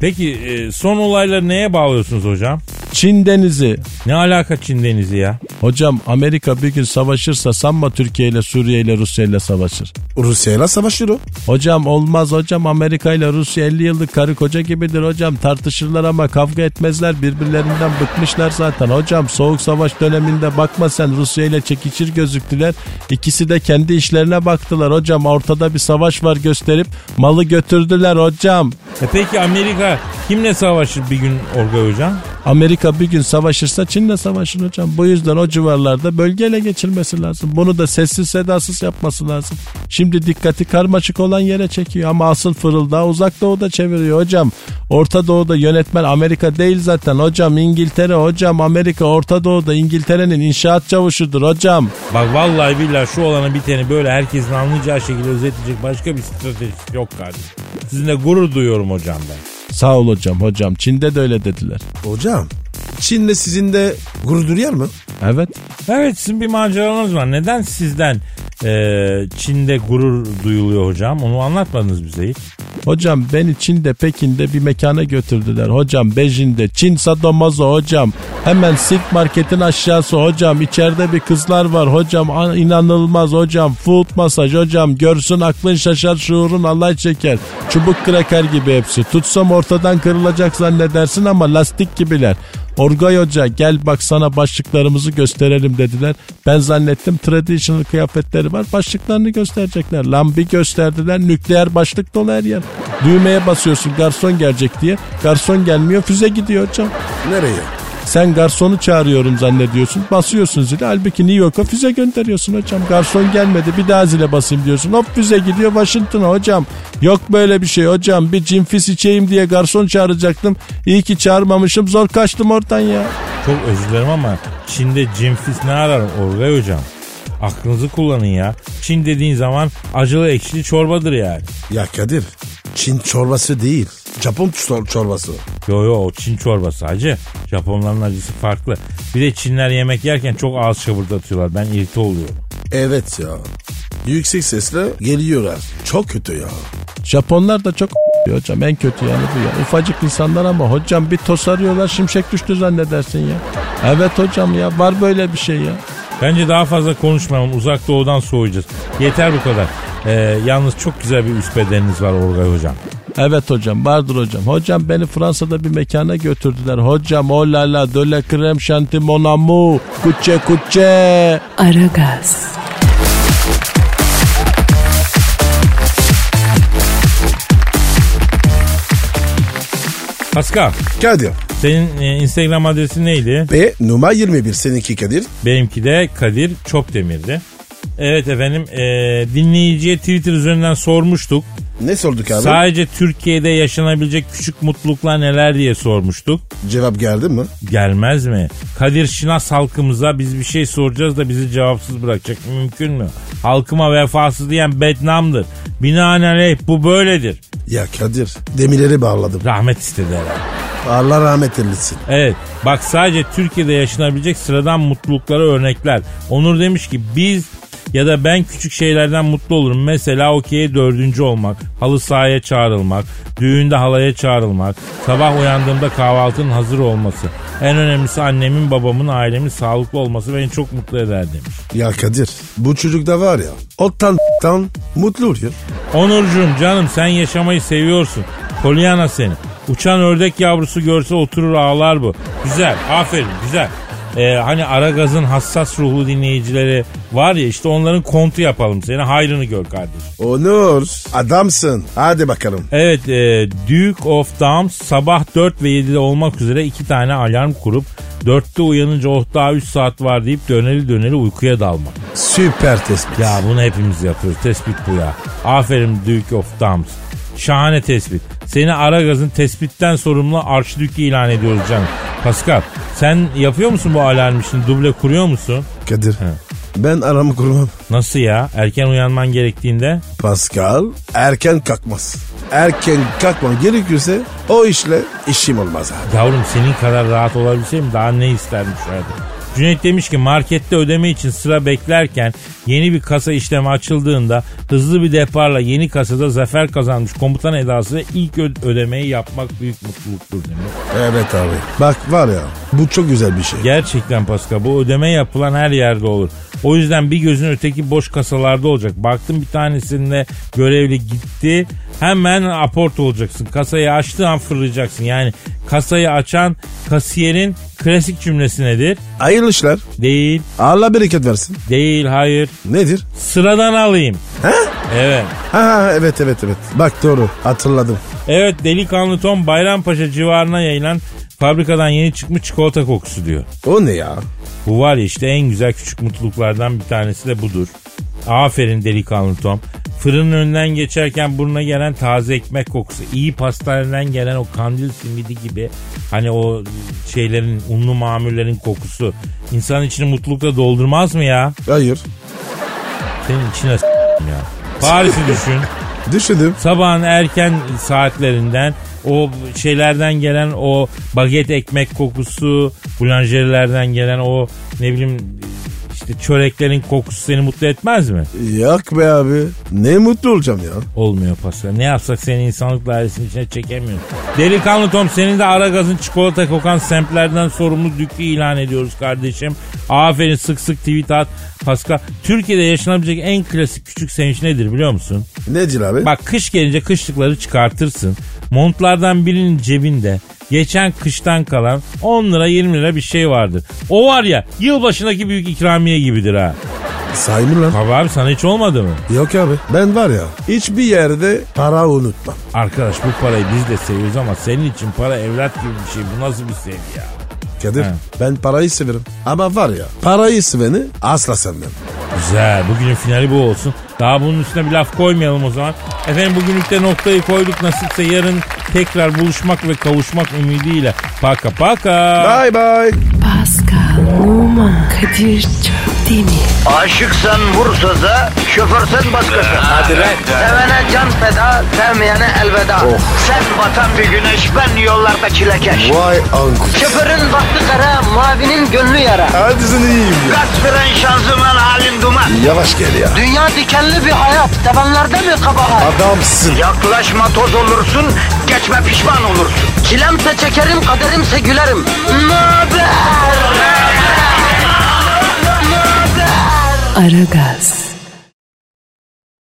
Peki e, son olayları neye bağlıyorsunuz hocam?
Çin denizi.
Ne alaka Çin denizi ya?
Hocam Amerika bir gün savaşırsa sanma Türkiye ile Suriye ile Rusya ile savaşır.
Rusya'yla savaşır o.
Hocam olmaz hocam Amerika ile Rusya 50 yıllık karı koca gibidir hocam. Tartışırlar ama kavga etmezler birbirlerinden bıkmışlar zaten. Hocam soğuk savaş döneminde bakma sen Rusya ile çekişir gözüktüler. İkisi de kendi işlerine baktılar hocam. Ortada bir savaş var gösterip malı götürdüler hocam.
E peki Amerika kimle savaşır bir gün Orgay hocam?
Amerika bir gün savaşırsa Çin'le savaşır hocam. Bu yüzden o civarlarda bölgeyle geçirmesi lazım. Bunu da sessiz sedasız yapması lazım. Şimdi dikkati karmaşık olan yere çekiyor ama asıl fırıldağı uzak doğuda çeviriyor hocam. Orta doğuda yönetmen Amerika değil zaten hocam İngiltere hocam Amerika Orta doğuda İngiltere'nin inşaat çavuşudur hocam.
Bak vallahi billahi şu olanı biteni böyle herkesin anlayacağı şekilde özetleyecek başka bir stratejisi yok kardeşim. Sizinle gurur duyuyorum hocam ben.
Sağ ol hocam hocam Çin'de de öyle dediler.
Hocam Çin'le sizin de gurur duyuyor mu?
Evet.
Evet sizin bir maceranız var. Neden sizden e, Çin'de gurur duyuluyor hocam? Onu anlatmadınız bize hiç.
Hocam beni Çin'de Pekin'de bir mekana götürdüler. Hocam Beijing'de Çin Sadomazo hocam. Hemen Silk Market'in aşağısı hocam. İçeride bir kızlar var hocam. An- inanılmaz hocam. Food masaj hocam. Görsün aklın şaşar şuurun alay çeker. Çubuk kraker gibi hepsi. Tutsam ortadan kırılacak zannedersin ama lastik gibiler. Orgay Hoca gel bak sana başlıklarımızı gösterelim dediler. Ben zannettim traditional kıyafetleri var başlıklarını gösterecekler. Lan bir gösterdiler nükleer başlık dolu her yer. Düğmeye basıyorsun garson gelecek diye. Garson gelmiyor füze gidiyor hocam.
Nereye?
Sen garsonu çağırıyorum zannediyorsun. Basıyorsun zile. Halbuki New York'a füze gönderiyorsun hocam. Garson gelmedi bir daha zile basayım diyorsun. Hop füze gidiyor Washington'a hocam. Yok böyle bir şey hocam. Bir cinfis içeyim diye garson çağıracaktım. İyi ki çağırmamışım. Zor kaçtım oradan ya.
Çok özür dilerim ama Çin'de cimfis ne arar Orgay hocam? Aklınızı kullanın ya. Çin dediğin zaman acılı ekşili çorbadır yani.
Ya Kadir Çin çorbası değil. Japon çor- çorbası.
Yo yo o Çin çorbası hacı. Japonların acısı farklı. Bir de Çinler yemek yerken çok ağız şabırdatıyorlar. Ben irite oluyorum.
Evet ya. Yüksek sesle geliyorlar. Çok kötü ya.
Japonlar da çok hocam en kötü yani bu ya. Ufacık insanlar ama hocam bir tosarıyorlar şimşek düştü zannedersin ya. Evet hocam ya var böyle bir şey ya.
Bence daha fazla konuşmayalım. Uzak doğudan soğuyacağız. Yeter bu kadar. Ee, yalnız çok güzel bir üst bedeniniz var Orgay hocam.
Evet hocam vardır hocam. Hocam beni Fransa'da bir mekana götürdüler. Hocam o la la de la crème chantilly mon amour. Kuçe kuçe.
Aragaz,
Pascal
Kadir.
Senin e, Instagram adresin neydi?
Ve numara 21 seninki Kadir.
Benimki de Kadir Çopdemir'di. Evet efendim e, dinleyiciye Twitter üzerinden sormuştuk.
Ne sorduk abi?
Sadece Türkiye'de yaşanabilecek küçük mutluluklar neler diye sormuştuk.
Cevap geldi mi?
Gelmez mi? Kadir Şinas halkımıza biz bir şey soracağız da bizi cevapsız bırakacak mümkün mü? Halkıma vefasız diyen bednamdır. Binaenaleyh bu böyledir.
Ya Kadir demirleri bağladım.
Rahmet istedi herhalde.
Allah rahmet eylesin.
Evet bak sadece Türkiye'de yaşanabilecek sıradan mutluluklara örnekler. Onur demiş ki biz ya da ben küçük şeylerden mutlu olurum. Mesela okey'e dördüncü olmak, halı sahaya çağrılmak, düğünde halaya çağrılmak, sabah uyandığımda kahvaltının hazır olması. En önemlisi annemin, babamın, ailemin sağlıklı olması beni çok mutlu eder demiş.
Ya Kadir bu çocuk da var ya ottan tan mutlu oluyor.
Onurcuğum canım sen yaşamayı seviyorsun. Polyana seni. Uçan ördek yavrusu görse oturur ağlar bu. Güzel aferin güzel. Ee, hani Aragaz'ın hassas ruhlu dinleyicileri var ya işte onların kontu yapalım seni hayrını gör kardeşim.
Onur adamsın. Hadi bakalım.
Evet e, Duke of Downs sabah 4 ve 7'de olmak üzere iki tane alarm kurup 4'te uyanınca oh daha 3 saat var deyip döneli döneli uykuya dalmak.
Süper tespit.
Ya bunu hepimiz yapıyoruz. Tespit bu ya. Aferin Duke of Downs. Şahane tespit. Seni Aragaz'ın tespitten sorumlu arşidükü ilan ediyoruz canım. Pascal sen yapıyor musun bu alarm işini? Duble kuruyor musun?
Kadir ben aramı kurmam.
Nasıl ya? Erken uyanman gerektiğinde?
Pascal erken kalkmaz. Erken kalkmam gerekirse o işle işim olmaz abi.
Yavrum senin kadar rahat olabilseydim daha ne isterdim şu anda? Cüneyt demiş ki markette ödeme için sıra beklerken yeni bir kasa işlemi açıldığında hızlı bir deparla yeni kasada zafer kazanmış komutan edasıyla ilk ödemeyi yapmak büyük mutluluktur demiş.
Evet abi. Bak var ya bu çok güzel bir şey.
Gerçekten Pascal bu ödeme yapılan her yerde olur. O yüzden bir gözün öteki boş kasalarda olacak. Baktım bir tanesinde görevli gitti. Hemen aport olacaksın. Kasayı açtığı an fırlayacaksın. Yani kasayı açan kasiyerin klasik cümlesi nedir?
Hayırlı işler.
Değil,
Allah bereket versin.
değil, hayır.
Nedir?
Sıradan alayım. Evet.
Ha, ha evet evet evet. Bak doğru hatırladım.
Evet delikanlı Tom Bayrampaşa civarına yayılan fabrikadan yeni çıkmış çikolata kokusu diyor.
O ne ya?
Bu var ya işte en güzel küçük mutluluklardan bir tanesi de budur. Aferin delikanlı Tom. Fırının önünden geçerken burnuna gelen taze ekmek kokusu. iyi pastaneden gelen o kandil simidi gibi. Hani o şeylerin unlu mamullerin kokusu. İnsanın içini mutlulukla doldurmaz mı ya?
Hayır.
Senin içine s- ya. Paris'i düşün.
Düşündüm.
Sabahın erken saatlerinden o şeylerden gelen o baget ekmek kokusu, bulanjerilerden gelen o ne bileyim işte çöreklerin kokusu seni mutlu etmez mi?
Yok be abi. Ne mutlu olacağım ya.
Olmuyor Pascal. Ne yapsak seni insanlık dairesinin içine çekemiyoruz. Delikanlı Tom senin de ara gazın çikolata kokan semtlerden sorumlu dükkü ilan ediyoruz kardeşim. Aferin sık sık tweet at. Pascal Türkiye'de yaşanabilecek en klasik küçük sevinç nedir biliyor musun?
Nedir abi?
Bak kış gelince kışlıkları çıkartırsın. Montlardan birinin cebinde geçen kıştan kalan 10 lira 20 lira bir şey vardır. O var ya yılbaşındaki büyük ikramiye gibidir ha.
Sahi lan?
Tabii abi sana hiç olmadı mı?
Yok abi. Ben var ya hiçbir yerde para unutmam.
Arkadaş bu parayı biz de seviyoruz ama senin için para evlat gibi bir şey. Bu nasıl bir sevgi ya?
Kadir
He.
ben parayı severim. Ama var ya parayı seveni asla sevmem.
Güzel. Bugünün finali bu olsun. Daha bunun üstüne bir laf koymayalım o zaman. Efendim bugünlükte noktayı koyduk. Nasipse yarın tekrar buluşmak ve kavuşmak ümidiyle. Paka paka.
Bye bye.
Pascal, Oman, Kadir çok değil mi?
Aşıksan vursa da, şoförsen başkasın. Hadi Sevene can feda, sevmeyene elveda. Sen batan bir güneş, ben yollarda çilekeş.
Vay anku.
Şoförün baktı kara, mavinin gönlü yara.
Hadi sen iyiyim ya.
Kasperen şanzıman halin duman.
Yavaş gel ya.
Dünya dikenli bir hayat, sevenlerde mi kabahar?
Adamsın.
Yaklaşma toz olursun, geçme pişman olursun. Çilemse çekerim, kaderimse gülerim. Möber!
Aragaz.